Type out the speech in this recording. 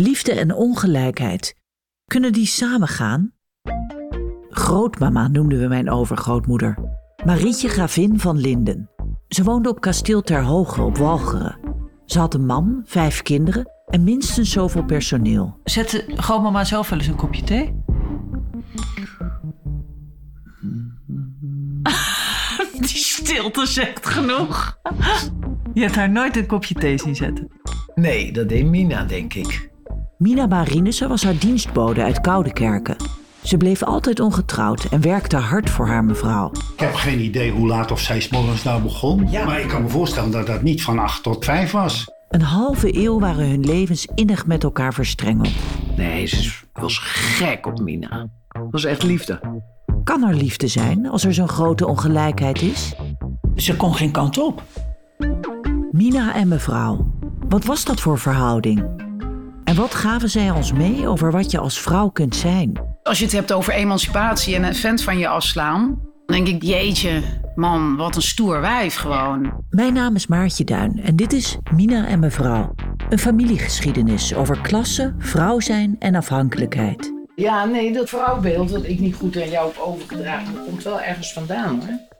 Liefde en ongelijkheid. Kunnen die samengaan? Grootmama noemden we mijn overgrootmoeder. Marietje Gravin van Linden. Ze woonde op kasteel Ter Hoge op Walcheren. Ze had een man, vijf kinderen en minstens zoveel personeel. Zette grootmama zelf wel eens een kopje thee? Die stilte zegt genoeg. Je hebt haar nooit een kopje thee zien zetten. Nee, dat deed Mina, denk ik. Mina Marinissen was haar dienstbode uit Koudekerken. Ze bleef altijd ongetrouwd en werkte hard voor haar mevrouw. Ik heb geen idee hoe laat of zij morgens nou begon. Ja. Maar ik kan me voorstellen dat dat niet van 8 tot 5 was. Een halve eeuw waren hun levens innig met elkaar verstrengeld. Nee, ze was gek op Mina. Dat was echt liefde. Kan er liefde zijn als er zo'n grote ongelijkheid is? Ze kon geen kant op. Mina en mevrouw. Wat was dat voor verhouding? En wat gaven zij ons mee over wat je als vrouw kunt zijn? Als je het hebt over emancipatie en een vent van je afslaan, dan denk ik, jeetje, man, wat een stoer wijf gewoon. Mijn naam is Maartje Duin en dit is Mina en mevrouw. Een familiegeschiedenis over klasse, vrouw zijn en afhankelijkheid. Ja, nee, dat vrouwbeeld dat ik niet goed aan jou heb overgedragen, dat komt wel ergens vandaan hoor.